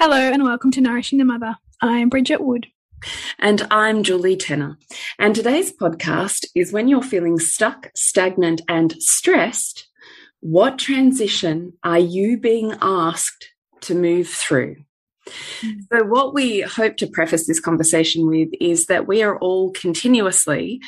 Hello, and welcome to Nourishing the Mother. I'm Bridget Wood. And I'm Julie Tenner. And today's podcast is when you're feeling stuck, stagnant, and stressed, what transition are you being asked to move through? Mm. So, what we hope to preface this conversation with is that we are all continuously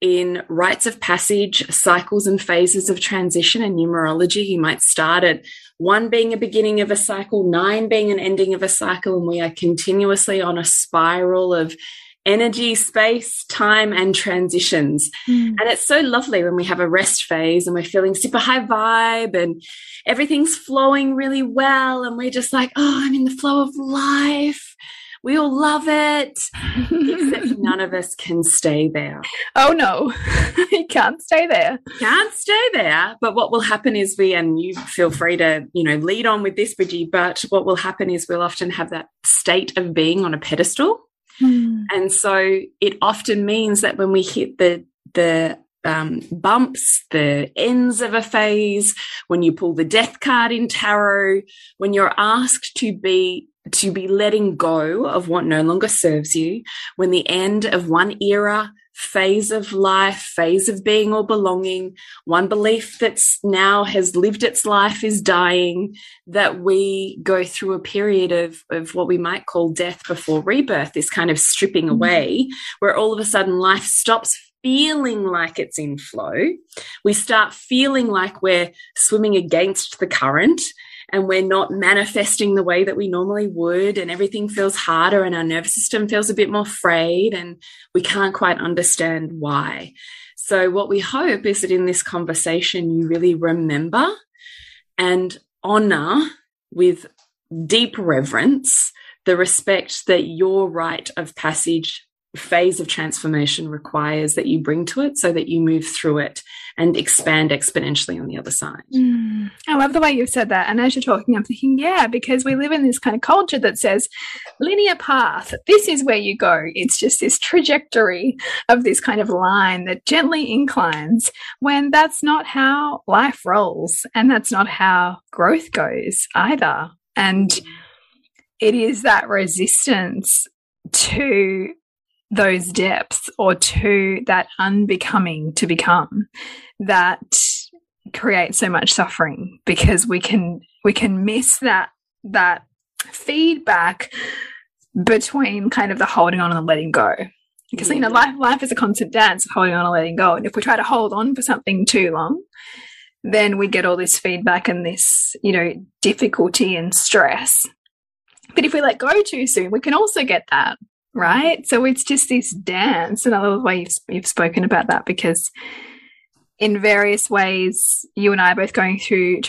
in rites of passage, cycles and phases of transition and numerology. You might start at one being a beginning of a cycle, nine being an ending of a cycle, and we are continuously on a spiral of energy, space, time, and transitions. Mm. And it's so lovely when we have a rest phase and we're feeling super high vibe and everything's flowing really well. And we're just like, oh, I'm in the flow of life. We all love it, except none of us can stay there. Oh no, you can't stay there. Can't stay there. But what will happen is we, and you feel free to, you know, lead on with this, Bridgie. But what will happen is we'll often have that state of being on a pedestal, hmm. and so it often means that when we hit the the um, bumps, the ends of a phase, when you pull the death card in tarot, when you're asked to be to be letting go of what no longer serves you, when the end of one era, phase of life, phase of being or belonging, one belief that's now has lived its life is dying, that we go through a period of, of what we might call death before rebirth, this kind of stripping mm-hmm. away, where all of a sudden life stops feeling like it's in flow. We start feeling like we're swimming against the current and we're not manifesting the way that we normally would and everything feels harder and our nervous system feels a bit more frayed and we can't quite understand why. So what we hope is that in this conversation, you really remember and honor with deep reverence the respect that your rite of passage phase of transformation requires that you bring to it so that you move through it and expand exponentially on the other side. Mm, I love the way you've said that. And as you're talking, I'm thinking, yeah, because we live in this kind of culture that says linear path, this is where you go. It's just this trajectory of this kind of line that gently inclines when that's not how life rolls and that's not how growth goes either. And it is that resistance to those depths or to that unbecoming to become that creates so much suffering because we can we can miss that that feedback between kind of the holding on and the letting go. Because you know life life is a constant dance of holding on and letting go. And if we try to hold on for something too long then we get all this feedback and this you know difficulty and stress. But if we let go too soon we can also get that right? So it's just this dance. And I love the way you've, you've spoken about that because in various ways, you and I are both going through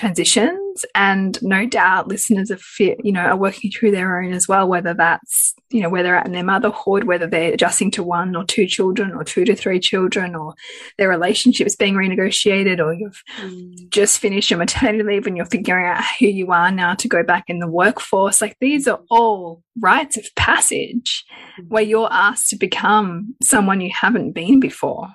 and no doubt listeners are, fit, you know, are working through their own as well. Whether that's, you know, where they're at in their motherhood, whether they're adjusting to one or two children, or two to three children, or their relationships being renegotiated, or you've mm. just finished your maternity leave and you're figuring out who you are now to go back in the workforce. Like these are all rites of passage mm. where you're asked to become someone you haven't been before.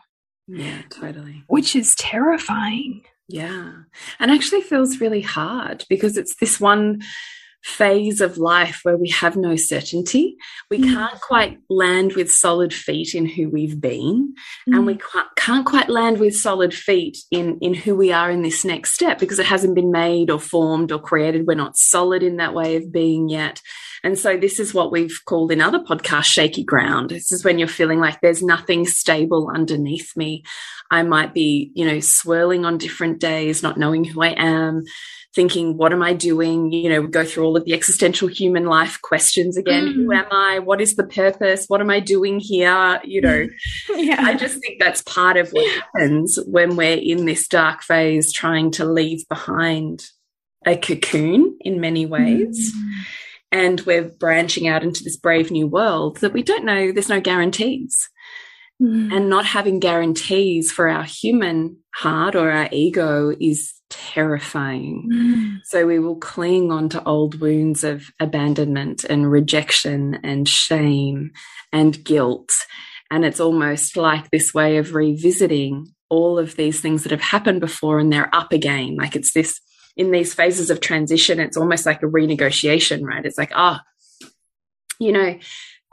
Yeah, totally. Which is terrifying. Yeah. And actually feels really hard because it's this one phase of life where we have no certainty. We mm. can't quite land with solid feet in who we've been, mm. and we mm. can't quite land with solid feet in, in who we are in this next step because it hasn't been made or formed or created. We're not solid in that way of being yet. And so this is what we've called in other podcasts shaky ground. This is when you're feeling like there's nothing stable underneath me. I might be, you know, swirling on different days, not knowing who I am thinking, what am I doing? You know, we go through all of the existential human life questions again. Mm. Who am I? What is the purpose? What am I doing here? You know, yeah. I just think that's part of what happens when we're in this dark phase trying to leave behind a cocoon in many ways. Mm. And we're branching out into this brave new world that we don't know, there's no guarantees. Mm. And not having guarantees for our human heart or our ego is terrifying. Mm. So we will cling on to old wounds of abandonment and rejection and shame and guilt. And it's almost like this way of revisiting all of these things that have happened before and they're up again. Like it's this in these phases of transition, it's almost like a renegotiation, right? It's like, ah, oh, you know,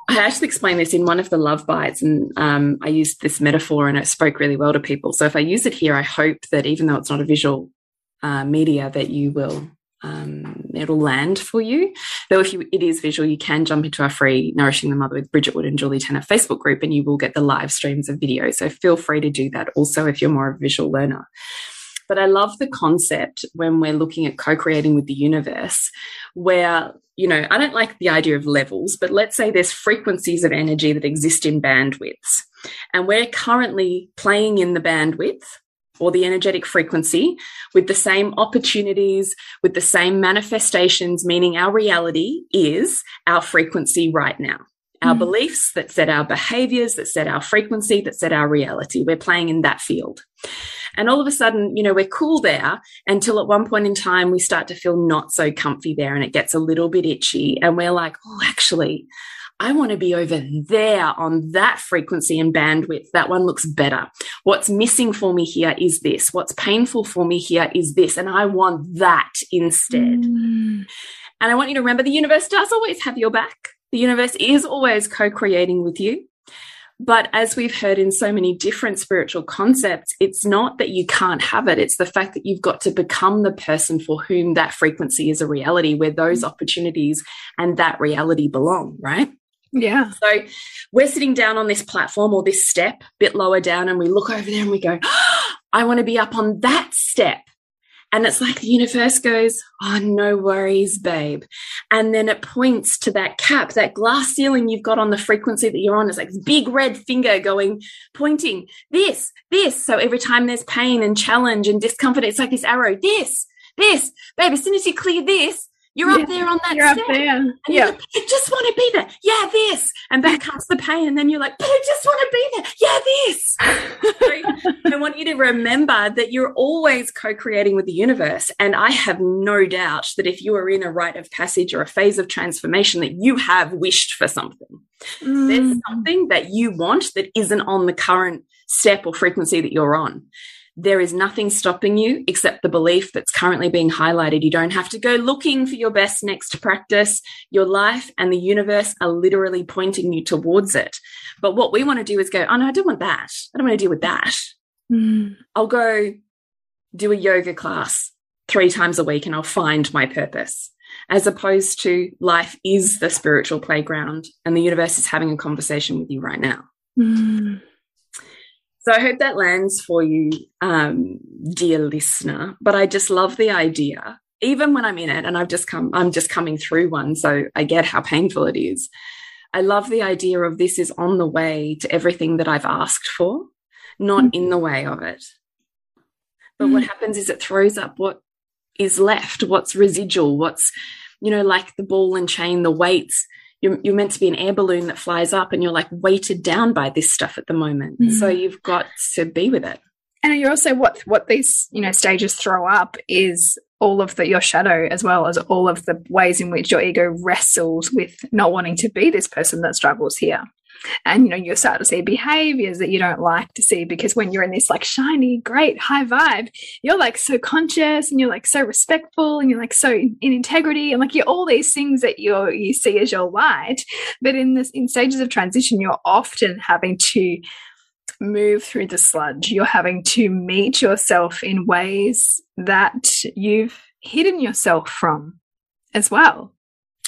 I actually explained this in one of the love bites, and um, I used this metaphor and it spoke really well to people. So if I use it here, I hope that even though it's not a visual uh, media, that you will um, it'll land for you. Though if you, it is visual, you can jump into our free Nourishing the Mother with Bridget Wood and Julie Tenner Facebook group, and you will get the live streams of video. So feel free to do that. Also, if you're more of a visual learner. But I love the concept when we're looking at co-creating with the universe, where you know, I don't like the idea of levels, but let's say there's frequencies of energy that exist in bandwidths. And we're currently playing in the bandwidth or the energetic frequency with the same opportunities, with the same manifestations, meaning our reality is our frequency right now. Our mm. beliefs that set our behaviors, that set our frequency, that set our reality. We're playing in that field. And all of a sudden, you know, we're cool there until at one point in time we start to feel not so comfy there and it gets a little bit itchy. And we're like, oh, actually, I want to be over there on that frequency and bandwidth. That one looks better. What's missing for me here is this. What's painful for me here is this. And I want that instead. Mm. And I want you to remember the universe does always have your back. The universe is always co creating with you. But as we've heard in so many different spiritual concepts, it's not that you can't have it. It's the fact that you've got to become the person for whom that frequency is a reality, where those opportunities and that reality belong, right? Yeah. So we're sitting down on this platform or this step, a bit lower down, and we look over there and we go, oh, I want to be up on that step. And it's like the universe goes, Oh, no worries, babe. And then it points to that cap, that glass ceiling you've got on the frequency that you're on. It's like this big red finger going, pointing this, this. So every time there's pain and challenge and discomfort, it's like this arrow, this, this, babe. As soon as you clear this, you're yeah, up there on that you're step. up there. yeah. Like, I just want to be there. Yeah, this. And back comes the pain. And then you're like, but I just want to be there. Yeah, this. so I want you to remember that you're always co-creating with the universe. And I have no doubt that if you are in a rite of passage or a phase of transformation, that you have wished for something. Mm. There's something that you want that isn't on the current step or frequency that you're on there is nothing stopping you except the belief that's currently being highlighted. You don't have to go looking for your best next practice. Your life and the universe are literally pointing you towards it. But what we want to do is go, oh no, I don't want that. I don't want to deal with that. Mm. I'll go do a yoga class three times a week and I'll find my purpose. As opposed to life is the spiritual playground and the universe is having a conversation with you right now. Mm. So I hope that lands for you, um, dear listener. But I just love the idea, even when I'm in it, and I've just come, I'm just coming through one, so I get how painful it is. I love the idea of this is on the way to everything that I've asked for, not mm. in the way of it. But mm. what happens is it throws up what is left, what's residual, what's, you know, like the ball and chain, the weights you're, you're meant to be an air balloon that flies up and you're like weighted down by this stuff at the moment. Mm. So you've got to be with it. And you're also what what these you know stages throw up is all of the your shadow as well as all of the ways in which your ego wrestles with not wanting to be this person that struggles here. And you know you start to see behaviors that you don't like to see because when you're in this like shiny great high vibe you're like so conscious and you're like so respectful and you're like so in, in integrity and like you're all these things that you you see as your light. But in this in stages of transition you're often having to move through the sludge. You're having to meet yourself in ways that you've hidden yourself from as well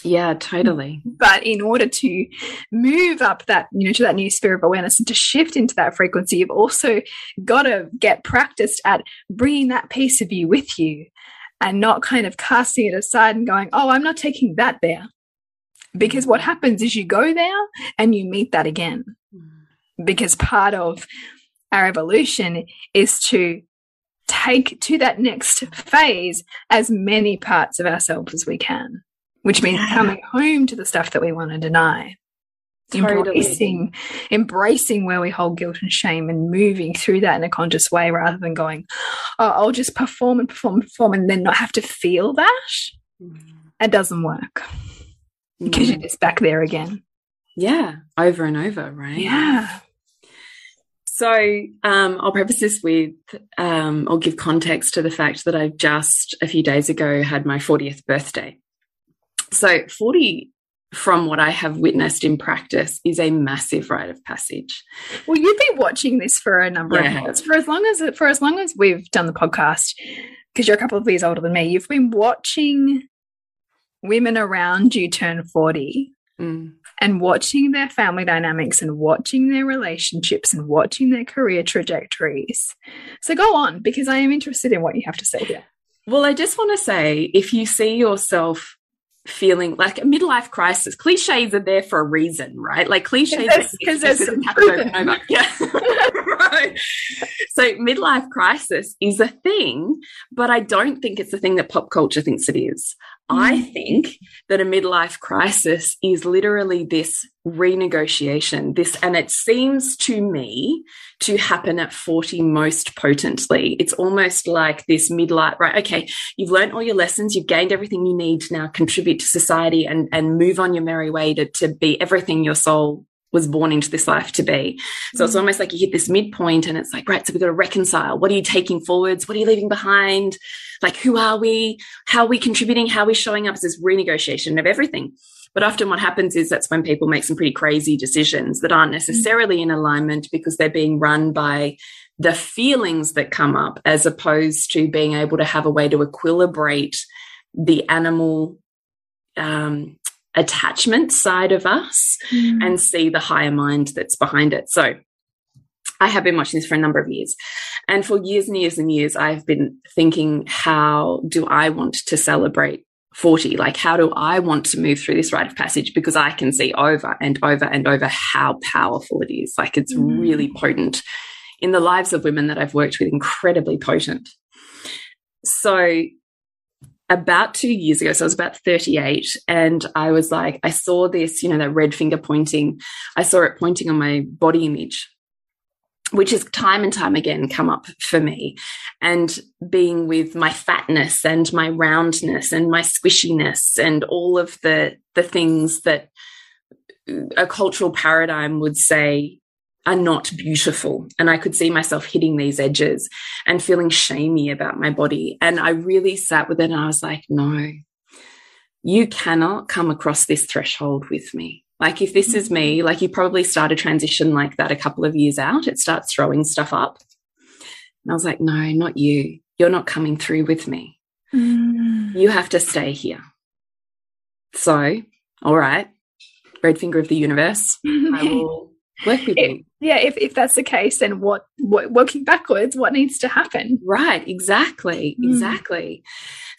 yeah, totally. But in order to move up that, you know, to that new sphere of awareness and to shift into that frequency, you've also got to get practiced at bringing that piece of you with you and not kind of casting it aside and going, oh, I'm not taking that there. Because what happens is you go there and you meet that again. Mm. Because part of our evolution is to take to that next phase as many parts of ourselves as we can which means yeah. coming home to the stuff that we want to deny. Totally. Embracing, embracing where we hold guilt and shame and moving through that in a conscious way rather than going, oh, I'll just perform and perform and perform and then not have to feel that. Mm. It doesn't work mm. because you're just back there again. Yeah, over and over, right? Yeah. So um, I'll preface this with, um, I'll give context to the fact that I just a few days ago had my 40th birthday. So 40 from what I have witnessed in practice is a massive rite of passage. Well, you've been watching this for a number yeah. of years. For as long as for as long as we've done the podcast, because you're a couple of years older than me, you've been watching women around you turn 40 mm. and watching their family dynamics and watching their relationships and watching their career trajectories. So go on, because I am interested in what you have to say here. Well, I just want to say if you see yourself feeling like a midlife crisis. Cliches are there for a reason, right? Like cliches because there's, some Yeah. right. So midlife crisis is a thing, but I don't think it's the thing that pop culture thinks it is. I mm. think that a midlife crisis is literally this renegotiation, this, and it seems to me to happen at 40 most potently. It's almost like this midlife, right? Okay, you've learned all your lessons, you've gained everything you need to now contribute to society and, and move on your merry way to, to be everything your soul was born into this life to be. So mm. it's almost like you hit this midpoint and it's like, right, so we've got to reconcile. What are you taking forwards? What are you leaving behind? Like, who are we? How are we contributing? How are we showing up? It's this renegotiation of everything. But often what happens is that's when people make some pretty crazy decisions that aren't mm. necessarily in alignment because they're being run by the feelings that come up as opposed to being able to have a way to equilibrate the animal um, attachment side of us mm. and see the higher mind that's behind it. So I have been watching this for a number of years. And for years and years and years, I've been thinking, how do I want to celebrate 40? Like, how do I want to move through this rite of passage? Because I can see over and over and over how powerful it is. Like, it's mm. really potent in the lives of women that I've worked with, incredibly potent. So about two years ago, so I was about 38, and I was like, I saw this, you know, that red finger pointing. I saw it pointing on my body image, which has time and time again come up for me. And being with my fatness and my roundness and my squishiness and all of the the things that a cultural paradigm would say are not beautiful. And I could see myself hitting these edges and feeling shamey about my body. And I really sat with it and I was like, no, you cannot come across this threshold with me. Like, if this is me, like you probably start a transition like that a couple of years out, it starts throwing stuff up. And I was like, no, not you. You're not coming through with me. Mm. You have to stay here. So, all right, red finger of the universe, I will work with it, you. Yeah, if, if that's the case, then what, what working backwards, what needs to happen? Right, exactly, mm. exactly.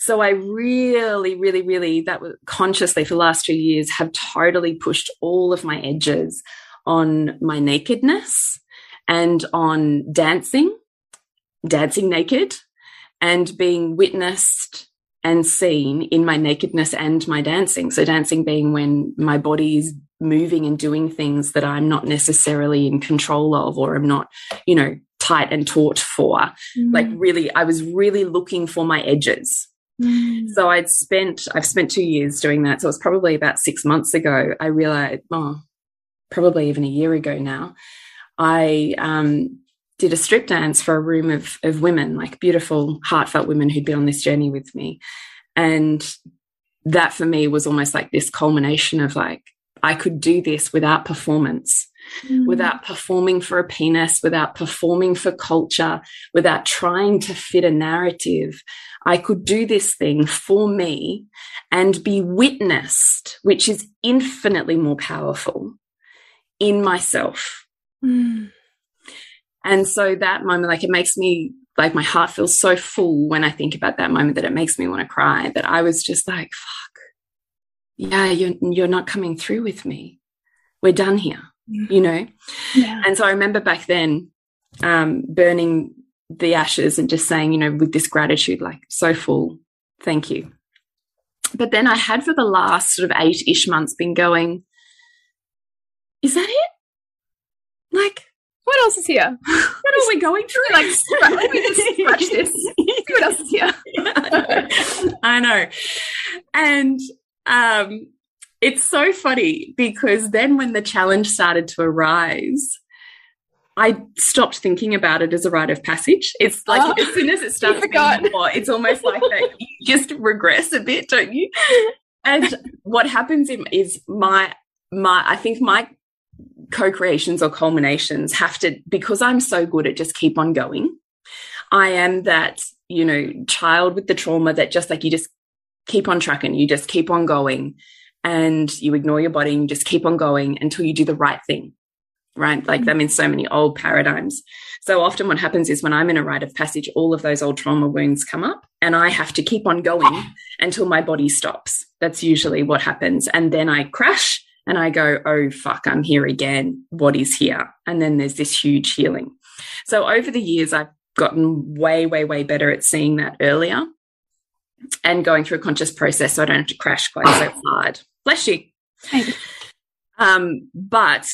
So I really, really, really that was consciously for the last two years have totally pushed all of my edges on my nakedness and on dancing, dancing naked, and being witnessed and seen in my nakedness and my dancing. So dancing being when my body is moving and doing things that I'm not necessarily in control of or I'm not, you know, tight and taut for. Mm. Like really, I was really looking for my edges. Mm. So I'd spent, I've spent two years doing that. So it was probably about six months ago. I realized, oh, probably even a year ago now, I um, did a strip dance for a room of, of women, like beautiful, heartfelt women who'd been on this journey with me. And that for me was almost like this culmination of like, I could do this without performance, mm. without performing for a penis, without performing for culture, without trying to fit a narrative. I could do this thing for me and be witnessed, which is infinitely more powerful in myself. Mm. And so that moment, like it makes me like my heart feels so full when I think about that moment that it makes me want to cry. That I was just like, fuck, yeah, you're you're not coming through with me. We're done here, you know. Yeah. And so I remember back then um, burning the ashes and just saying, you know, with this gratitude, like so full, thank you. But then I had for the last sort of eight ish months been going, is that it? Like, what else is here? What are we going through? Like, let me just scratch this. What else is here. I know. And um, it's so funny because then when the challenge started to arise, I stopped thinking about it as a rite of passage. It's like oh, as soon as it starts, more, it's almost like that. You just regress a bit, don't you? And what happens is my my I think my co-creations or culminations have to because i'm so good at just keep on going i am that you know child with the trauma that just like you just keep on trucking you just keep on going and you ignore your body and you just keep on going until you do the right thing right? Like mm-hmm. i'm in so many old paradigms. So often what happens is when i'm in a rite of passage all of those old trauma wounds come up and i have to keep on going until my body stops. That's usually what happens. And then i crash and I go, oh, fuck, I'm here again. What is here? And then there's this huge healing. So over the years, I've gotten way, way, way better at seeing that earlier and going through a conscious process so I don't have to crash quite so hard. Bless you. Um, but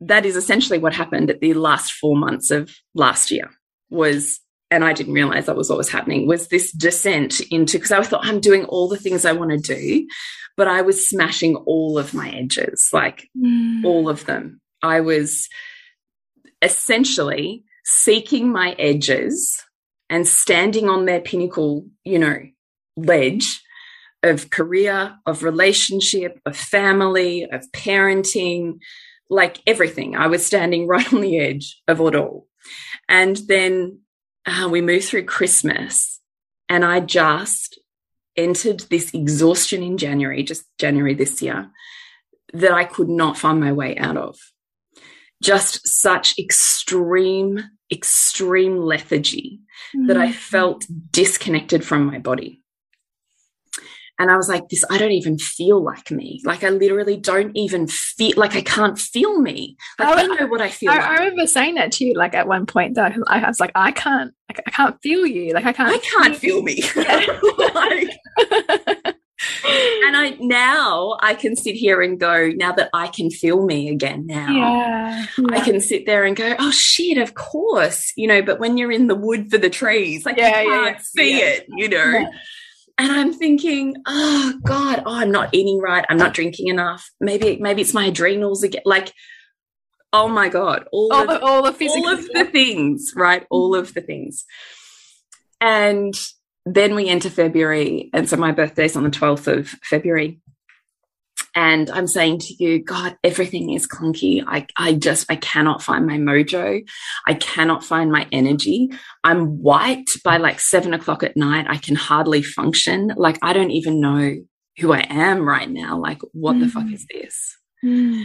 that is essentially what happened at the last four months of last year was and I didn't realize that was what was happening was this descent into because I thought I'm doing all the things I want to do but I was smashing all of my edges, like mm. all of them. I was essentially seeking my edges and standing on their pinnacle, you know, ledge of career, of relationship, of family, of parenting, like everything. I was standing right on the edge of it all. And then uh, we moved through Christmas and I just entered this exhaustion in January, just January this year, that I could not find my way out of. Just such extreme, extreme lethargy mm. that I mm. felt disconnected from my body. And I was like, this, I don't even feel like me. Like, I literally don't even feel like I can't feel me. Like, I, I know what I feel I, like. I remember saying that to you, like, at one point, though, I was like, I can't, I can't feel you. Like, I can't, I can't feel, feel me. like, and I now I can sit here and go, now that I can feel me again now, yeah, yeah. I can sit there and go, oh shit, of course, you know, but when you're in the wood for the trees, like yeah, you can't see it, you know. And I'm thinking, oh God, oh, I'm not eating right. I'm not drinking enough. Maybe, maybe it's my adrenals again. Like, oh my God, all, all, the, all, the physical all of the things, right? Mm-hmm. All of the things. And then we enter February. And so my birthday's on the 12th of February and I'm saying to you, God, everything is clunky. I, I just, I cannot find my mojo. I cannot find my energy. I'm white by like seven o'clock at night. I can hardly function. Like, I don't even know who I am right now. Like, what mm. the fuck mm. is this? Mm.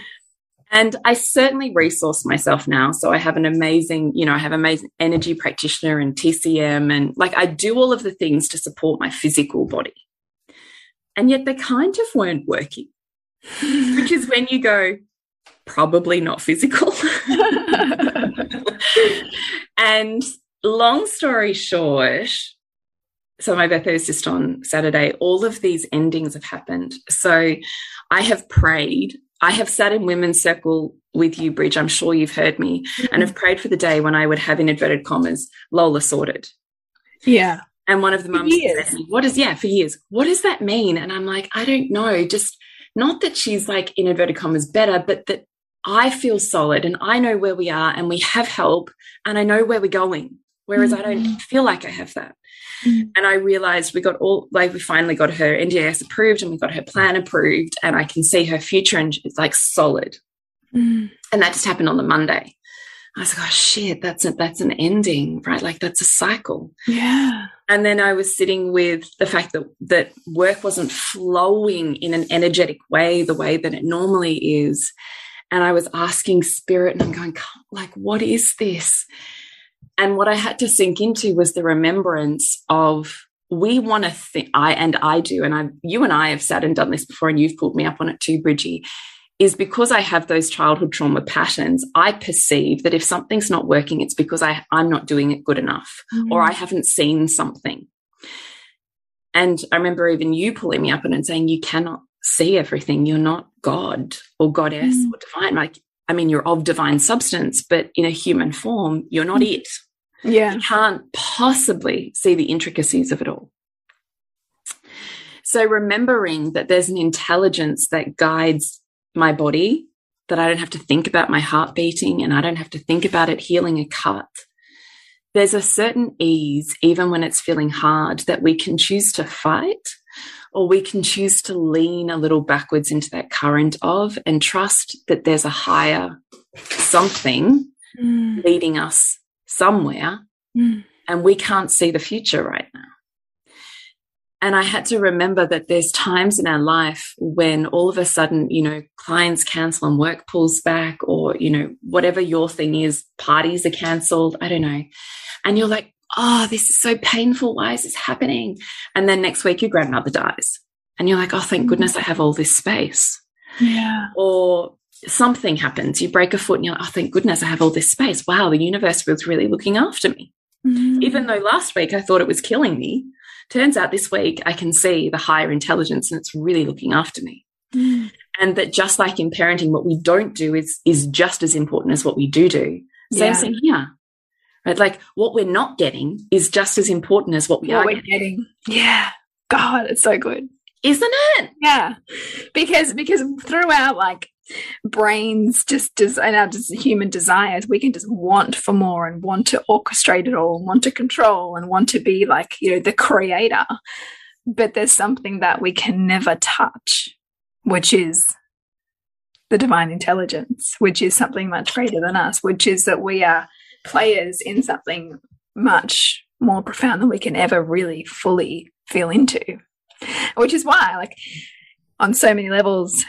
And I certainly resource myself now. So I have an amazing, you know, I have amazing energy practitioner and TCM and like I do all of the things to support my physical body. And yet they kind of weren't working which is when you go, probably not physical. and long story short, so my birthday is just on Saturday. All of these endings have happened. So I have prayed. I have sat in women's circle with you, Bridge. I'm sure you've heard me, mm -hmm. and have prayed for the day when I would have in inverted commas Lola sorted. Yeah. And one of the mums said, "What does yeah for years? What does that mean?" And I'm like, I don't know. Just not that she's like in inverted commas better, but that I feel solid and I know where we are and we have help and I know where we're going. Whereas mm. I don't mm-hmm. feel like I have that. Mm. And I realized we got all, like, we finally got her NDIS approved and we got her plan approved and I can see her future and it's like solid. Mm. And that just happened on the Monday. I was like, oh shit, that's a, that's an ending, right? Like that's a cycle. Yeah. And then I was sitting with the fact that that work wasn't flowing in an energetic way, the way that it normally is. And I was asking spirit and I'm going, like, what is this? And what I had to sink into was the remembrance of we want to think I and I do, and I you and I have sat and done this before, and you've pulled me up on it too, Bridgie, is because I have those childhood trauma patterns, I perceive that if something's not working, it's because I, I'm not doing it good enough mm or I haven't seen something. And I remember even you pulling me up and saying, you cannot see everything. You're not God or goddess mm. or divine. Like, I mean, you're of divine substance, but in a human form, you're not mm. it. Yeah. You can't possibly see the intricacies of it all. So remembering that there's an intelligence that guides my body, that I don't have to think about my heart beating and I don't have to think about it healing a cut. There's a certain ease, even when it's feeling hard, that we can choose to fight or we can choose to lean a little backwards into that current of and trust that there's a higher something mm. leading us somewhere mm. and we can't see the future right now. And I had to remember that there's times in our life when all of a sudden, you know, clients cancel and work pulls back, or, you know, whatever your thing is, parties are canceled. I don't know. And you're like, oh, this is so painful. Why is this happening? And then next week your grandmother dies. And you're like, oh, thank goodness I have all this space. Yeah. Or something happens, you break a foot and you're like, oh, thank goodness I have all this space. Wow, the universe was really looking after me. Mm -hmm. Even though last week I thought it was killing me, Turns out this week I can see the higher intelligence and it's really looking after me. Mm. And that just like in parenting, what we don't do is is just as important as what we do do. Same yeah. thing here. Right? Like what we're not getting is just as important as what we what are getting. getting. Yeah. God, it's so good. Isn't it? Yeah. Because because throughout like brains just des and our just human desires. We can just want for more and want to orchestrate it all and want to control and want to be like you know the creator. But there's something that we can never touch which is the divine intelligence which is something much greater than us which is that we are players in something much more profound than we can ever really fully feel into. Which is why like on so many levels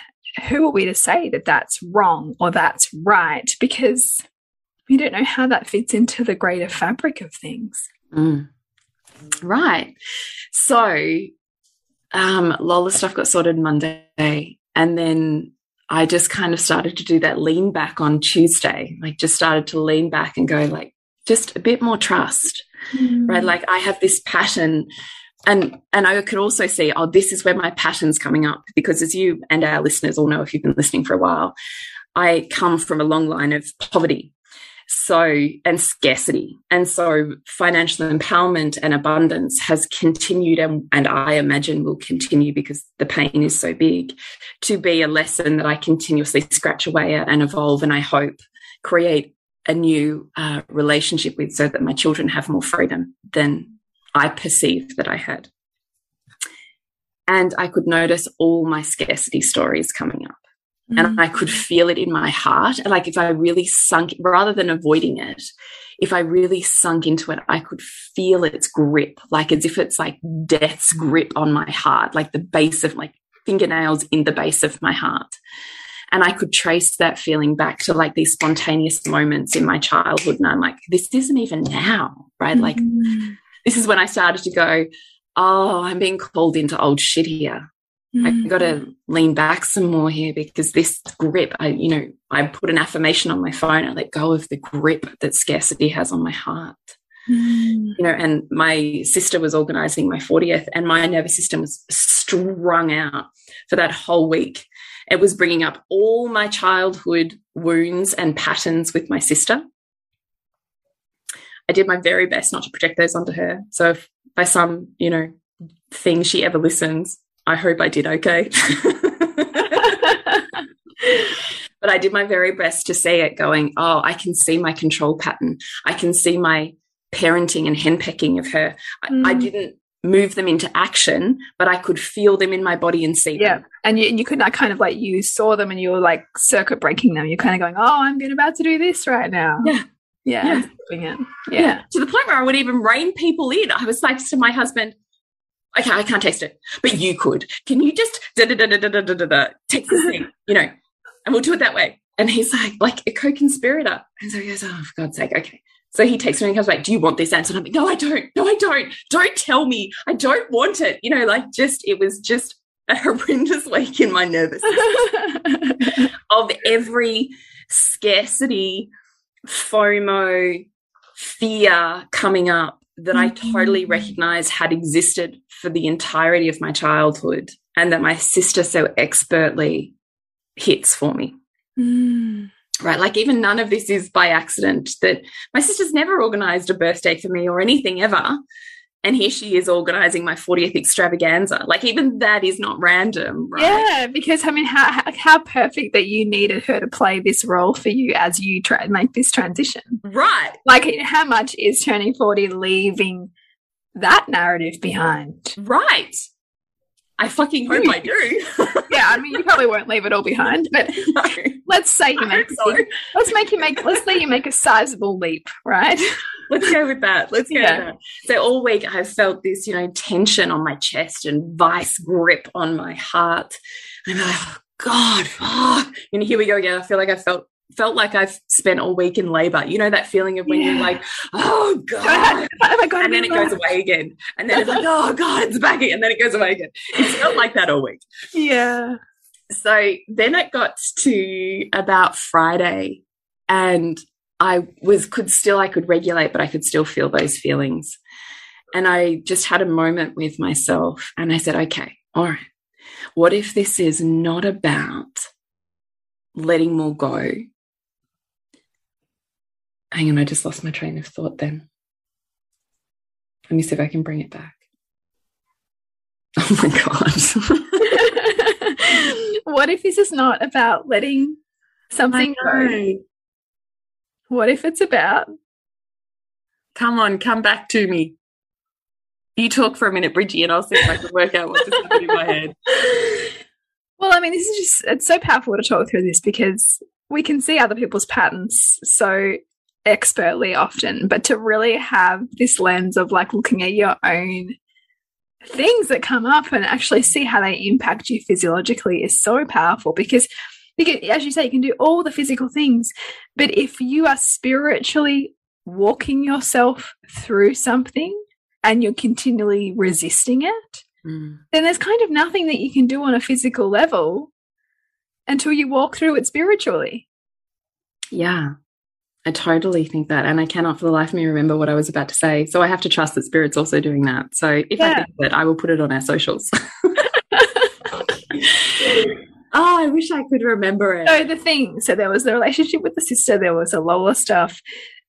who are we to say that that's wrong or that's right? Because we don't know how that fits into the greater fabric of things. Mm. Right. So, um, Lola stuff got sorted Monday, and then I just kind of started to do that lean back on Tuesday. Like, just started to lean back and go, like, just a bit more trust, mm. right? Like, I have this pattern and and I could also see, oh, this is where my pattern's coming up because as you and our listeners all know, if you've been listening for a while, I come from a long line of poverty. So, and scarcity. And so financial empowerment and abundance has continued and, and I imagine will continue because the pain is so big to be a lesson that I continuously scratch away at and evolve. And I hope create a new uh, relationship with so that my children have more freedom than I perceived that I had. And I could notice all my scarcity stories coming up. Mm. And I could feel it in my heart. Like if I really sunk, rather than avoiding it, if I really sunk into it, I could feel its grip, like as if it's like death's grip on my heart, like the base of like fingernails in the base of my heart. And I could trace that feeling back to like these spontaneous moments in my childhood. And I'm like, this isn't even now, right? Mm. Like this is when I started to go, oh, I'm being called into old shit here. Mm. I got to lean back some more here because this grip, I, you know, I put an affirmation on my phone. I let go of the grip that scarcity has on my heart. Mm. You know, and my sister was organizing my 40th, and my nervous system was strung out for that whole week. It was bringing up all my childhood wounds and patterns with my sister. I did my very best not to project those onto her. So if by some, you know, thing she ever listens, I hope I did okay. but I did my very best to see it going, oh, I can see my control pattern. I can see my parenting and henpecking of her. Mm. I, I, mm. didn't move them into action, but I could feel them in my body and see yeah. them. And you, and you could not kind of like, you saw them and you were like circuit breaking them. You're kind of going, oh, I'm getting about to do this right now. Yeah. Yeah. Yeah. yeah. yeah. To the point where I would even rein people in. I was like to my husband, okay, I can't taste it, but you could. Can you just da da da da da da da da take the thing, you know, and we'll do it that way. And he's like, like a co-conspirator. And so he goes, oh, for God's sake, okay. So he takes me and he comes back, do you want this answer? And I'm like, no, I don't. No, I don't. Don't tell me. I don't want it. You know, like just, it was just a horrendous week in my nervous of every scarcity, FOMO, fear coming up that I totally mm-hmm. recognized had existed for the entirety of my childhood and that my sister so expertly hits for me. Mm. Right. Like, even none of this is by accident, that my sister's never organized a birthday for me or anything ever. And here she is organizing my 40th extravaganza. Like, even that is not random. Right? Yeah. Because, I mean, how, how perfect that you needed her to play this role for you as you try make this transition. Right. Like, how much is turning 40 leaving that narrative behind? Right. I fucking hope I do. yeah, I mean, you probably won't leave it all behind, but no, let's say you make so. let's make you make let's say you make a sizable leap, right? Let's go with that. Let's go yeah. with that. So all week I've felt this, you know, tension on my chest and vice grip on my heart. And I'm like, oh God, fuck. And here we go again. I feel like I felt felt like I've spent all week in labor. You know that feeling of when yeah. you're like, oh God. Oh my God and then it goes away again. And then it's like, oh God, it's back again. And then it goes away again. It's felt like that all week. Yeah. So then it got to about Friday and I was could still I could regulate, but I could still feel those feelings. And I just had a moment with myself and I said, okay, all right. What if this is not about letting more go Hang on, I just lost my train of thought then. Let me see if I can bring it back. Oh my God. what if this is not about letting something go? What if it's about? Come on, come back to me. You talk for a minute, Bridgie, and I'll see if I can work out what's happening in my head. Well, I mean, this is just, it's so powerful to talk through this because we can see other people's patterns so expertly often, but to really have this lens of like looking at your own things that come up and actually see how they impact you physiologically is so powerful because because as you say you can do all the physical things but if you are spiritually walking yourself through something and you're continually resisting it mm. then there's kind of nothing that you can do on a physical level until you walk through it spiritually yeah I totally think that. And I cannot for the life of me remember what I was about to say. So I have to trust that Spirit's also doing that. So if yeah. I think of it, I will put it on our socials. oh, I wish I could remember it. So the thing, so there was the relationship with the sister, there was a Lola stuff.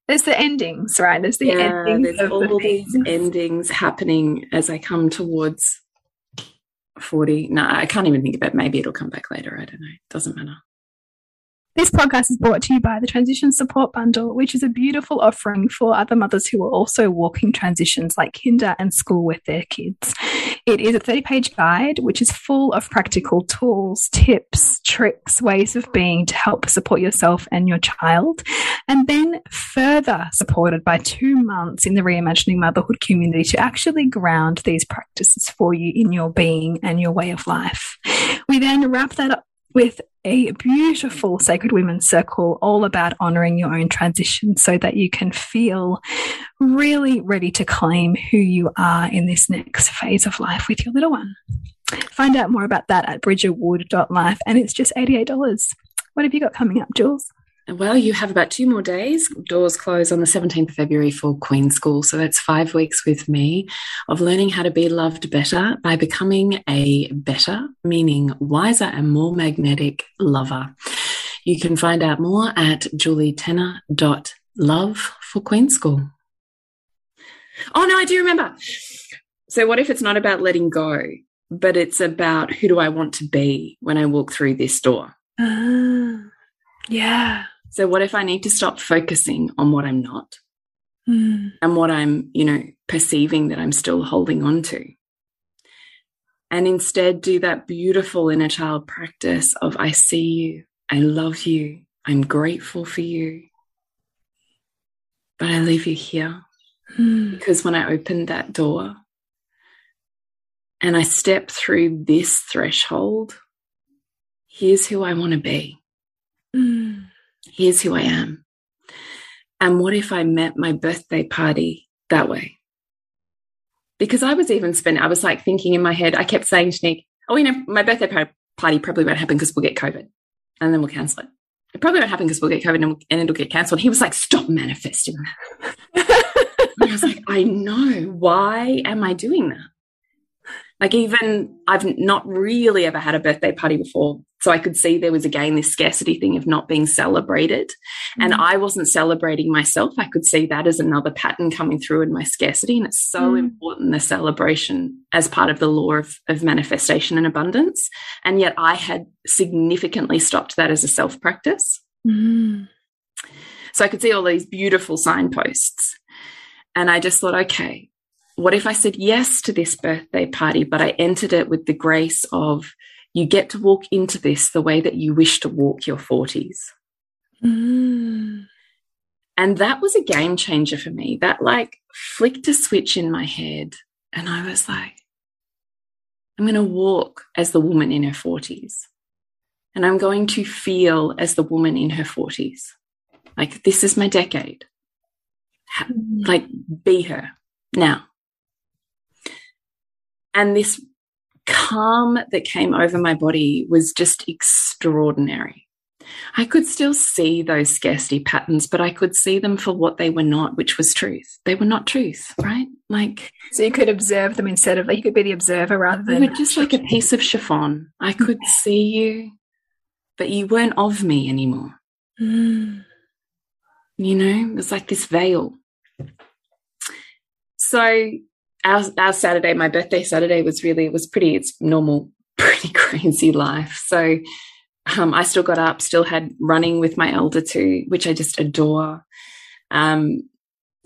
There's the endings, right? There's the yeah, endings. There's all the these endings happening as I come towards 40. No, I can't even think of it. Maybe it'll come back later. I don't know. It Doesn't matter. This podcast is brought to you by the Transition Support Bundle, which is a beautiful offering for other mothers who are also walking transitions like kinder and school with their kids. It is a 30 page guide, which is full of practical tools, tips, tricks, ways of being to help support yourself and your child. And then further supported by two months in the Reimagining Motherhood community to actually ground these practices for you in your being and your way of life. We then wrap that up with a beautiful Sacred Women's Circle all about honoring your own transition so that you can feel really ready to claim who you are in this next phase of life with your little one. Find out more about that at bridgetwood.life and it's just $88. What have you got coming up, Jules? Well, you have about two more days. Doors close on the 17th of February for Queen School. So that's five weeks with me of learning how to be loved better by becoming a better, meaning wiser and more magnetic lover. You can find out more at julietenner.love for Queen School. Oh, no, I do remember. So, what if it's not about letting go, but it's about who do I want to be when I walk through this door? Ah. Yeah. So, what if I need to stop focusing on what I'm not Mm. and what I'm, you know, perceiving that I'm still holding on to? And instead do that beautiful inner child practice of I see you, I love you, I'm grateful for you, but I leave you here. Mm. Because when I opened that door and I step through this threshold, here's who I want to be. Mm. Here's who I am. And what if I met my birthday party that way? Because I was even spending, I was like thinking in my head, I kept saying to Nick, oh, you know, my birthday party probably won't happen because we'll get COVID and then we'll cancel it. It probably won't happen because we'll get COVID and, and it'll get cancelled. He was like, stop manifesting that. I was like, I know. Why am I doing that? Like, even I've not really ever had a birthday party before. So I could see there was again this scarcity thing of not being celebrated. Mm. And I wasn't celebrating myself. I could see that as another pattern coming through in my scarcity. And it's so mm. important the celebration as part of the law of, of manifestation and abundance. And yet I had significantly stopped that as a self practice. Mm. So I could see all these beautiful signposts. And I just thought, okay, what if I said yes to this birthday party, but I entered it with the grace of you get to walk into this the way that you wish to walk your 40s? Mm. And that was a game changer for me. That like flicked a switch in my head. And I was like, I'm going to walk as the woman in her 40s. And I'm going to feel as the woman in her 40s. Like, this is my decade. Like, be her now. And this calm that came over my body was just extraordinary. I could still see those scarcity patterns, but I could see them for what they were not, which was truth. They were not truth, right? Like, so you could observe them instead of like you could be the observer rather than you were just like a piece of chiffon. I could see you, but you weren't of me anymore. Mm. You know, it was like this veil. So our, our Saturday, my birthday Saturday was really, it was pretty, it's normal, pretty crazy life. So um, I still got up, still had running with my elder two, which I just adore. Um,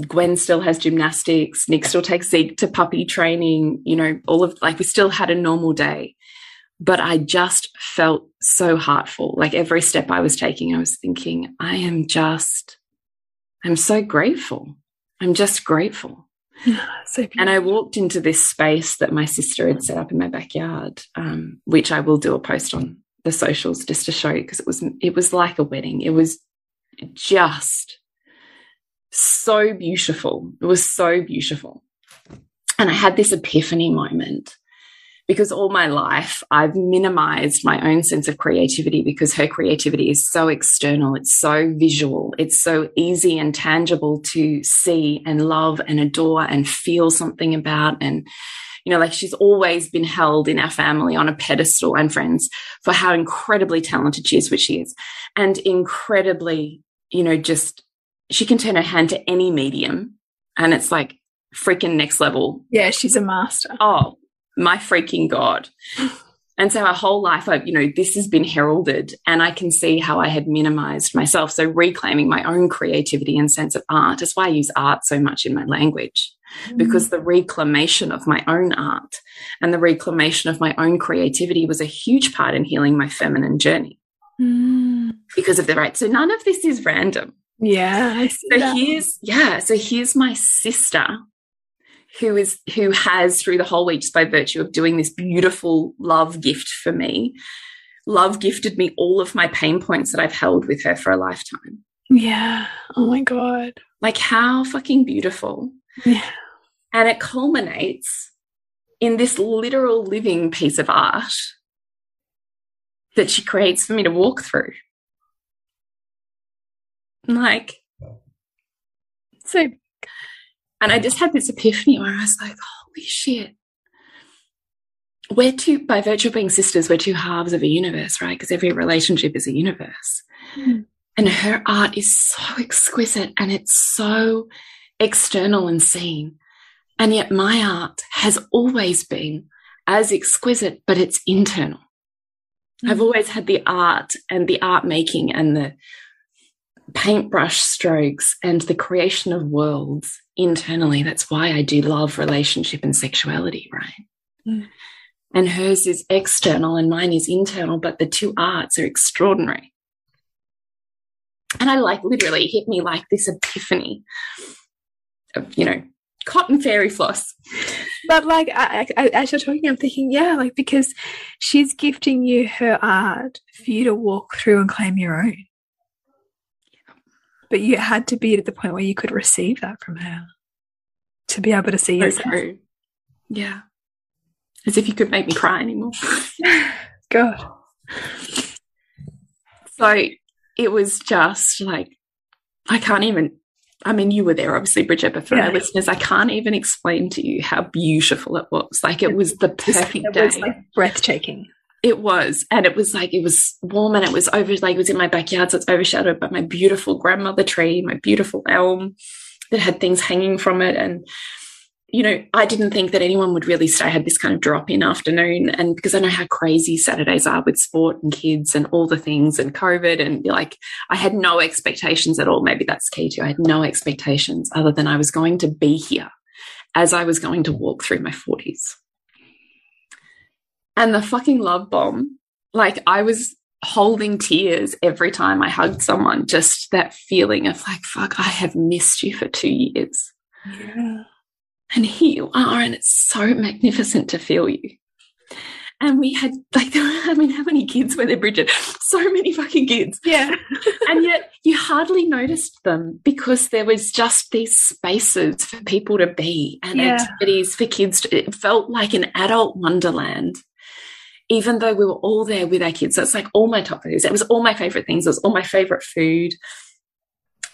Gwen still has gymnastics. Nick still takes Zeke to puppy training. You know, all of like we still had a normal day, but I just felt so heartful. Like every step I was taking, I was thinking, I am just, I'm so grateful. I'm just grateful. so and I walked into this space that my sister had set up in my backyard, um, which I will do a post on the socials just to show you because it was it was like a wedding. It was just so beautiful. It was so beautiful. And I had this epiphany moment because all my life I've minimized my own sense of creativity because her creativity is so external, it's so visual, it's so easy and tangible to see and love and adore and feel something about. And, you know, like she's always been held in our family on a pedestal and friends for how incredibly talented she is, which she is, and incredibly, you know, just she can turn her hand to any medium and it's like freaking next level. Yeah, she's a master. Oh, my freaking God. And so our whole life, I, you know, this has been heralded and I can see how I had minimized myself. So reclaiming my own creativity and sense of art is why I use art so much in my language mm. because the reclamation of my own art and the reclamation of my own creativity was a huge part in healing my feminine journey mm. because of the right. So none of this is random. Yeah. So that. here's, yeah. So here's my sister who is who has through the whole week just by virtue of doing this beautiful love gift for me love gifted me all of my pain points that i've held with her for a lifetime. Yeah. Oh my god. Like how fucking beautiful. Yeah. And it culminates in this literal living piece of art that she creates for me to walk through. Like so and I just had this epiphany where I was like, holy shit. We're two, by virtue of being sisters, we're two halves of a universe, right? Because every relationship is a universe. Mm. And her art is so exquisite and it's so external and seen. And yet my art has always been as exquisite, but it's internal. Mm. I've always had the art and the art making and the paintbrush strokes and the creation of worlds internally. That's why I do love relationship and sexuality, right? Mm. And hers is external and mine is internal, but the two arts are extraordinary. And I like literally hit me like this epiphany of, you know, cotton fairy floss. But like, I, I, as you're talking, I'm thinking, yeah, like because she's gifting you her art for you to walk through and claim your own. But you had to be at the point where you could receive that from her to be able to see so yourself. True. Yeah. As if you could make me cry anymore. God. So it was just like, I can't even I mean, you were there, obviously, Bridget, but for yeah. our listeners, I can't even explain to you how beautiful it was. Like, it was the perfect day. it day. Was like breathtaking. It was. And it was like, it was warm and it was over, like, it was in my backyard. So it's overshadowed by my beautiful grandmother tree, my beautiful elm that had things hanging from it. And you know, I didn't think that anyone would really stay. I had this kind of drop in afternoon. And because I know how crazy Saturdays are with sport and kids and all the things and COVID, and like I had no expectations at all. Maybe that's key too. I had no expectations other than I was going to be here as I was going to walk through my 40s. And the fucking love bomb, like I was holding tears every time I hugged someone, just that feeling of like, fuck, I have missed you for two years. Yeah and here you are, and it's so magnificent to feel you. And we had like, I mean, how many kids were there, Bridget? So many fucking kids. Yeah. and yet you hardly noticed them because there was just these spaces for people to be and yeah. activities for kids. To, it felt like an adult wonderland even though we were all there with our kids. It's like all my top foods. It was all my favorite things. It was all my favorite food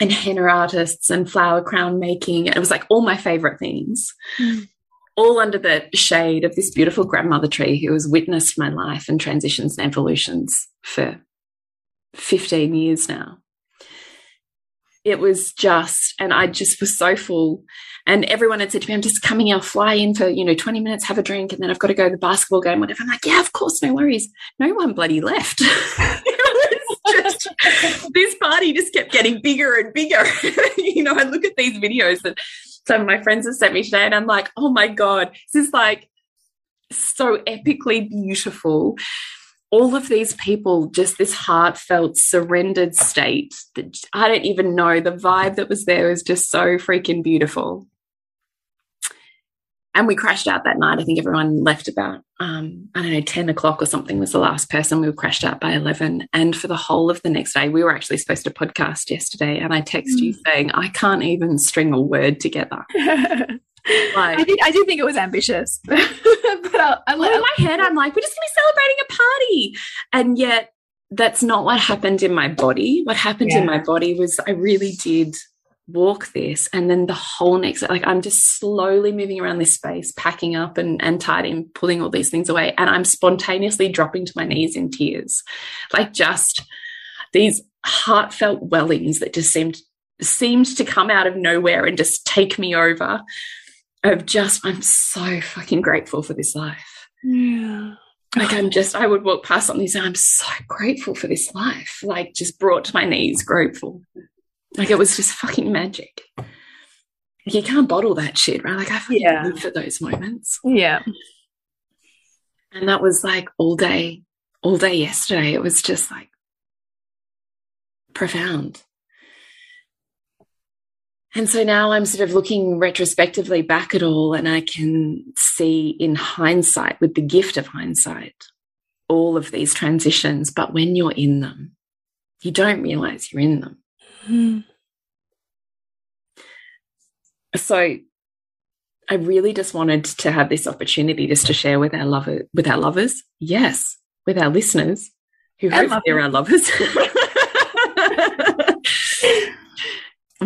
and henna artists and flower crown making. It was like all my favorite things, mm. all under the shade of this beautiful grandmother tree who has witnessed my life and transitions and evolutions for 15 years now. It was just, and I just was so full. And everyone had said to me, I'm just coming, I'll fly in for, you know, 20 minutes, have a drink, and then I've got to go to the basketball game, whatever. I'm like, yeah, of course, no worries. No one bloody left. just this party just kept getting bigger and bigger. you know, I look at these videos that some of my friends have sent me today, and I'm like, oh my God, this is like so epically beautiful. All of these people, just this heartfelt, surrendered state that I don't even know. The vibe that was there was just so freaking beautiful and we crashed out that night. I think everyone left about, um, I don't know, 10 o'clock or something was the last person. We were crashed out by 11. And for the whole of the next day, we were actually supposed to podcast yesterday. And I text mm. you saying, I can't even string a word together. like, I did, I did think it was ambitious. but I, I, well, in my head, I'm like, we're just going to be celebrating a party. And yet, that's not what happened in my body. What happened yeah. in my body was I really did walk this and then the whole next like i'm just slowly moving around this space packing up and and tidying pulling all these things away and i'm spontaneously dropping to my knees in tears like just these heartfelt wellings that just seemed seemed to come out of nowhere and just take me over of just i'm so fucking grateful for this life yeah like I'm just, I would walk past something and say, I'm so grateful for this life. Like just brought to my knees, grateful. Like it was just fucking magic. You can't bottle that shit, right? Like I fucking yeah. live for those moments. Yeah. And that was like all day, all day yesterday. It was just like profound. And so now I'm sort of looking retrospectively back at all, and I can see in hindsight, with the gift of hindsight, all of these transitions. But when you're in them, you don't realize you're in them. Mm. So I really just wanted to have this opportunity just to share with our lover with our lovers. Yes, with our listeners who hope they're our lovers.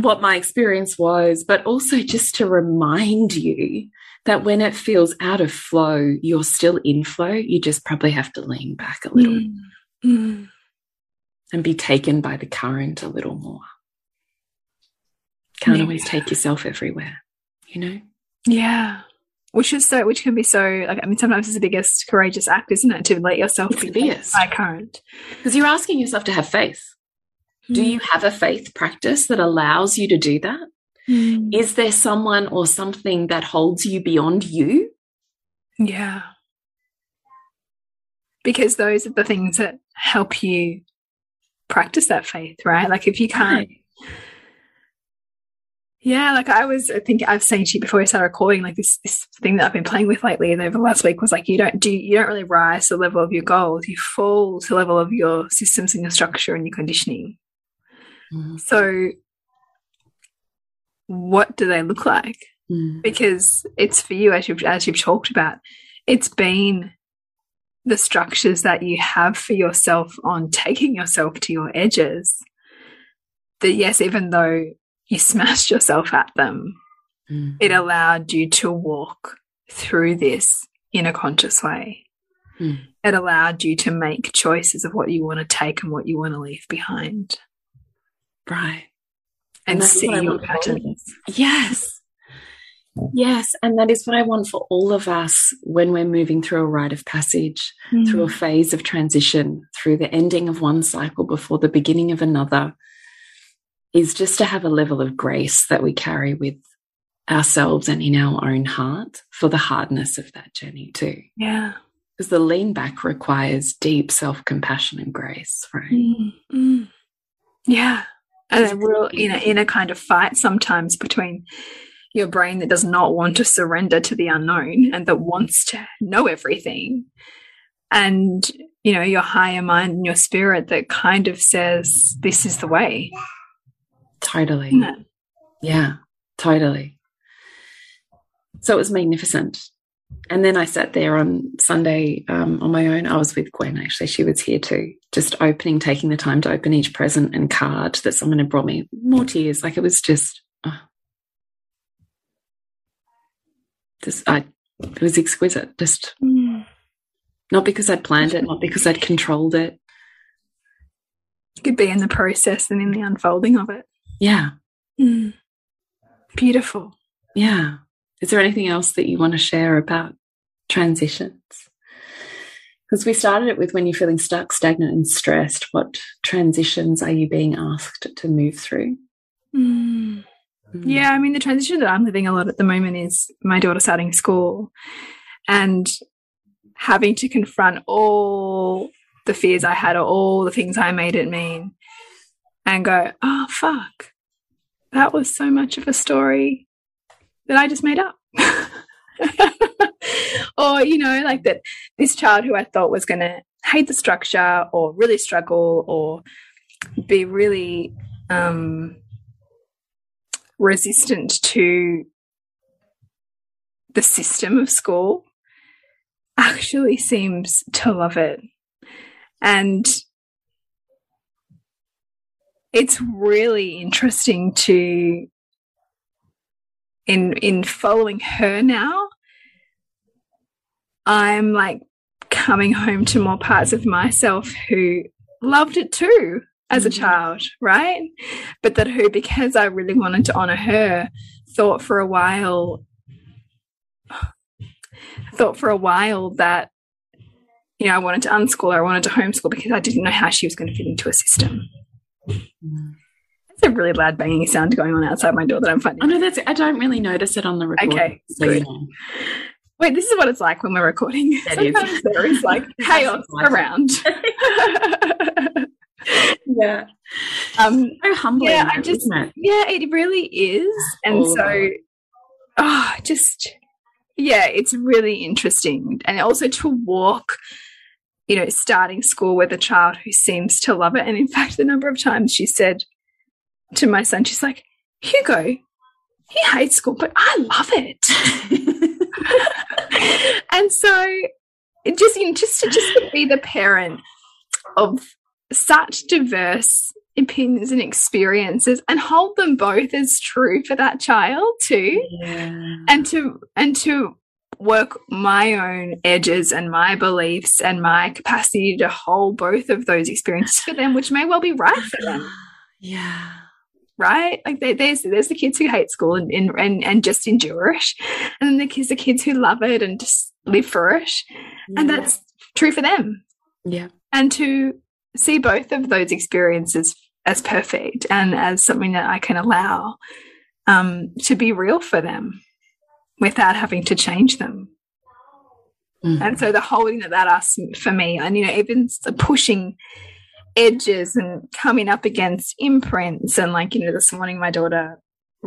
what my experience was, but also just to remind you that when it feels out of flow, you're still in flow. You just probably have to lean back a little. Mm. Mm and be taken by the current a little more. Can't yeah. always take yourself everywhere, you know? Yeah. which is so which can be so like i mean sometimes it's the biggest courageous act isn't it to let yourself it's be by current because you're asking yourself to have faith. Do Hmm. you have a faith practice that allows you to do that Mm. is there someone or something that holds you beyond you yeah because those are the things that help you practice that faith right like if you can't Right. Yeah, like I was, I think I've to you before we started recording, like this this thing that I've been playing with lately and over the last week was like you don't do you don't really rise to the level of your goals. You fall to the level of your systems and your structure and your conditioning. Mm. So what do they look like? Mm. Because it's for you as you've as you've talked about, it's been the structures that you have for yourself on taking yourself to your edges. That yes, even though you smashed yourself at them, Mm. it allowed you to walk through this in a conscious way. Mm. It allowed you to make choices of what you want to take and what you want to leave behind right and, that's see your want for all of patterns. Yes. Yes. And that is what I want for all of us when we're moving through a rite of passage, through a phase of transition, through the ending of one cycle before the beginning of another, is just to have a level of grace that we carry with ourselves and in our own heart for the hardness of that journey too. Yeah. Because the lean back requires deep self compassion and grace, right? Mm, mm. Yeah. And a real in a, in a kind of fight sometimes between your brain that does not want to surrender to the unknown and that wants to know everything and you know your higher mind and your spirit that kind of says this is the way Totally. isn't? Yeah, totally. So it was magnificent. And then I sat there on Sunday um, on my own. I was with Gwen, actually. She was here too, just opening, taking the time to open each present and card that someone had brought me. More tears. Like it was just, oh. I, it was exquisite. Just Mm. not because I'd planned it, not because I'd controlled it. You could be in the process and in the unfolding of it Yeah, Mm. beautiful yeah. Is there anything else that you want to share about transitions? Because we started it with when you're feeling stuck, stagnant, and stressed, what transitions are you being asked to move through? Mm. Mm. Yeah, I mean, the transition that I'm living a lot at the moment is my daughter starting school and having to confront all the fears I had or all the things I made it mean and go, oh, fuck, that was so much of a story that I just made up. or, you know, like that this child who I thought was going to hate the structure or really struggle or be really um, resistant to the system of school actually seems to love it. And it's really interesting to in in following her now i'm like coming home to more parts of myself who loved it too as a Mhm. child right but that who because i really wanted to honor her thought for a while thought for a while that you know i wanted to unschool her i wanted to homeschool because i didn't know how she was going to fit into a system Mm. there's a really loud banging sound going on outside my door that i'm finding Oh no, that's I don't really notice it on the recording. Okay, so you good. know. Wait, this is what it's like when we're recording. Is. Sometimes there is like chaos around. Yeah, um, so humbling. Yeah, I just- it? yeah, it really is. And of so, oh, just, yeah, it's really interesting. And also to walk, you know, starting school with a child who seems to love it. And in fact, the number of times she said to my son, she's like, Hugo, he hates school, but I love it. and so just you know, just to just to be the parent of such diverse opinions and experiences and hold them both as true for that child too yeah. and to and to work my own edges and my beliefs and my capacity to hold both of those experiences for them which may well be right for them Yeah. Right? Like there's there's the kids who hate school and, and and just endure it, and then the kids the kids who love it and just live for it, yeah. and that's true for them. Yeah, and to see both of those experiences as perfect and as something that I can allow um, to be real for them without having to change them. Mm -hmm. And so the holding that that asks for me, and you know, even pushing edges and coming up against imprints. And like you know this morning my daughter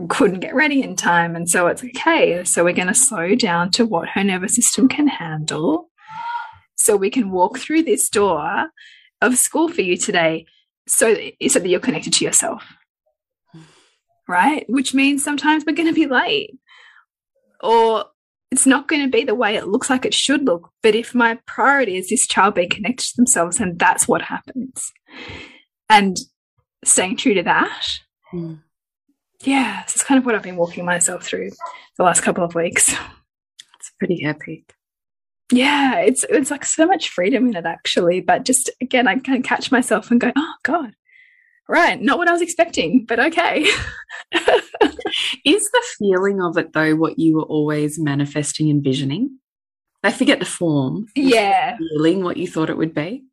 couldn't get ready in time. And so it's okay so we're going to slow down to what her nervous system can handle so we can walk through this door of school for you today so, so that you're connected to yourself. Right? Which means sometimes we're going to be late. Or it's not going to be the way it looks like it should look. But if my priority is this child being connected to themselves, and that's what happens. And staying true to that. Mm. Yeah, it's kind of what I've been walking myself through the last couple of weeks. It's pretty epic. Yeah, it's it's like so much freedom in it actually. But just again, I kind of catch myself and go, oh God, right, not what I was expecting, but okay. Is the feeling of it though what you were always manifesting, and visioning? I forget the form. Yeah. The feeling what you thought it would be.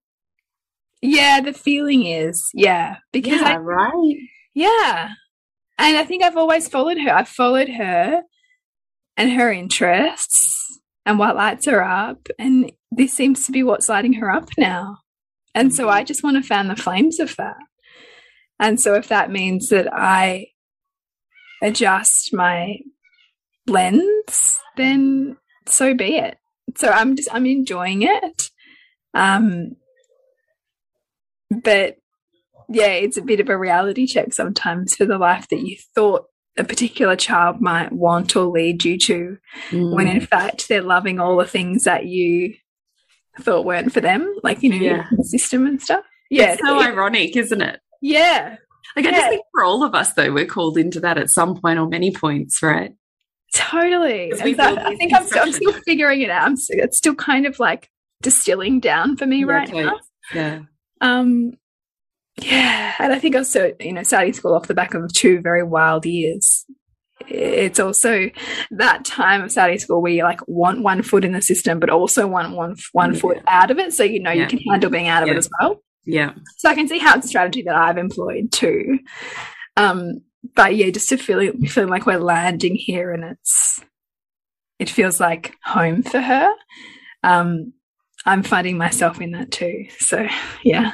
Yeah, the feeling is, yeah. Because yeah, I, right. Yeah. And I think I've always followed her. I've followed her and her interests and what lights her up. And this seems to be what's lighting her up now. And so mm-hmm. I just want to fan the flames of that. And so if that means that I adjust my lens, then so be it. So I'm just I'm enjoying it. Um but yeah, it's a bit of a reality check sometimes for the life that you thought a particular child might want or lead you to, mm. when in fact they're loving all the things that you thought weren't for them, like you know, yeah. the system and stuff. Yeah, it's so ironic, isn't it? Yeah, like, I just think for all of us, though, we're called into that at some point or many points, right? Totally. I think I'm still, I'm still, figuring it out. I'm it's still kind of like distilling down for me yeah, right totally. now. Yeah. Um, yeah. And I think also, you know, starting school off the back of two very wild years. It's also that time of starting school where you like want one foot in the system, but also want one one yeah. foot out of it, so you know yeah. you can handle being out of it as well. Yeah. So I can see how it's a strategy that I've employed too. Um, but yeah, just to feel feeling like we're landing here and it's it feels like home for her. Um, I'm finding myself in that too. So yeah.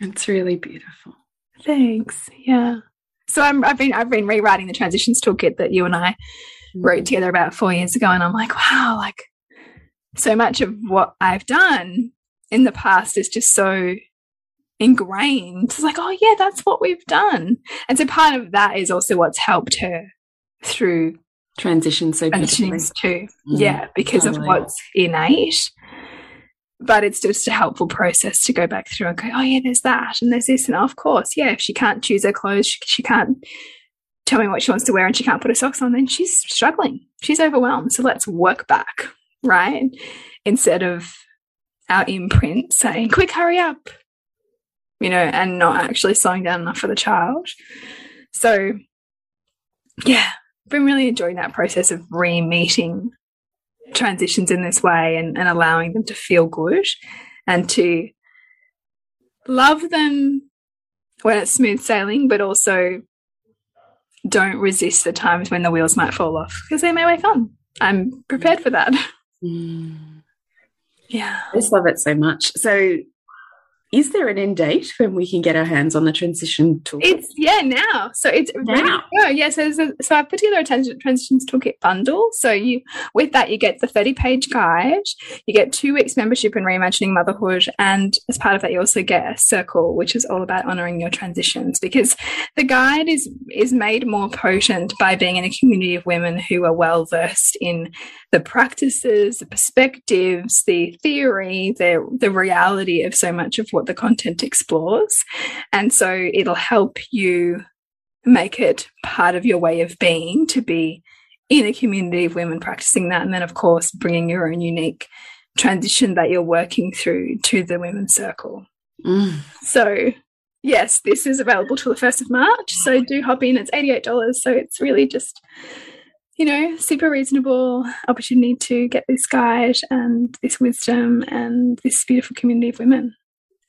It's really beautiful. Thanks. Yeah. So I'm, I've been I've been rewriting the transitions toolkit that you and I mm. wrote together about four years ago, and I'm like, wow, like so much of what I've done in the past is just so ingrained. It's like, oh yeah, that's what we've done. And so part of that is also what's helped her through transition so transitions too. Mm, yeah, because totally. of what's innate. But it's just a helpful process to go back through and go, oh yeah, there's that and there's this, and of course, yeah, if she can't choose her clothes, she, she can't tell me what she wants to wear and she can't put her socks on, then she's struggling. She's overwhelmed. So let's work back, right? Instead of our imprint saying, quick, hurry up, you know, and not actually slowing down enough for the child. So, yeah, been really enjoying that process of re meeting transitions in this way and, and allowing them to feel good and to love them when it's smooth sailing, but also don't resist the times when the wheels might fall off because they may come. I'm prepared for that. Mm. Yeah. I just love it so much. So is there an end date when we can get our hands on the transition toolkit? It's yeah now. So it's now. Ready Yeah. So a, so I put together a transitions toolkit bundle. So you with that you get the thirty page guide, you get two weeks membership in reimagining motherhood, and as part of that you also get a circle, which is all about honoring your transitions. Because the guide is is made more potent by being in a community of women who are well versed in the practices, the perspectives, the theory, the the reality of so much of what the content explores. And so it'll help you make it part of your way of being to be in a community of women practicing that. And then, of course, bringing your own unique transition that you're working through to the women's circle. Mm. So, yes, this is available till the 1st of March. So do hop in. It's $88. So it's really just, you know, super reasonable opportunity to get this guide and this wisdom and this beautiful community of women.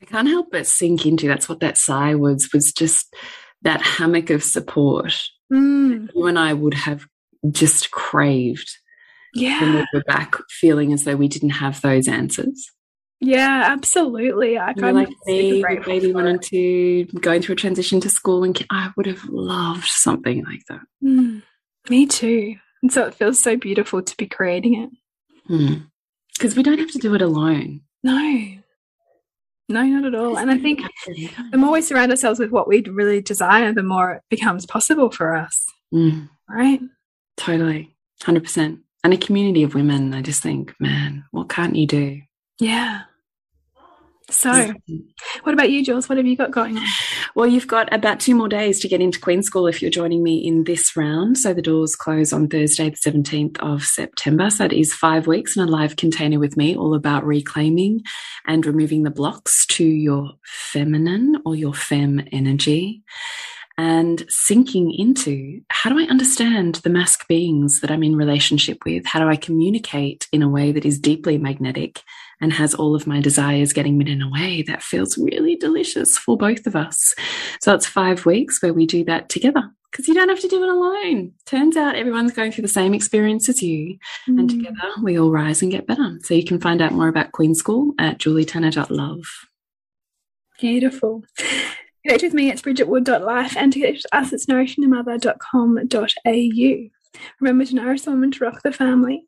I can't help but sink into that's what that sigh was, was just that hammock of support. Mm. You and I would have just craved yeah. when we were back feeling as though we didn't have those answers. Yeah, absolutely. I kind like me, baby wanted to going through a transition to school, and I would have loved something like that. Mm, me too. And so it feels so beautiful to be creating it because mm. we don't have to do it alone. No, no, not at all. And I think the more we surround ourselves with what we really desire, the more it becomes possible for us. Mm. Right? Totally, hundred percent. And a community of women. I just think, man, what can't you do? Yeah. So, what about you, Jules? What have you got going on? Well, you've got about two more days to get into Queen School if you're joining me in this round. So, the doors close on Thursday, the 17th of September. So, it is five weeks in a live container with me, all about reclaiming and removing the blocks to your feminine or your fem energy and sinking into how do I understand the mask beings that I'm in relationship with? How do I communicate in a way that is deeply magnetic and has all of my desires getting met in a way that feels really delicious for both of us? So it's five weeks where we do that together because you don't have to do it alone. Turns out everyone's going through the same experience as you, mm. and together we all rise and get better. So you can find out more about Queen School at julietenner.love. Beautiful. Connect with me at bridgetwood.life and to get to us it's nourishingthemother.com.au. Remember to nourish the woman to rock the family.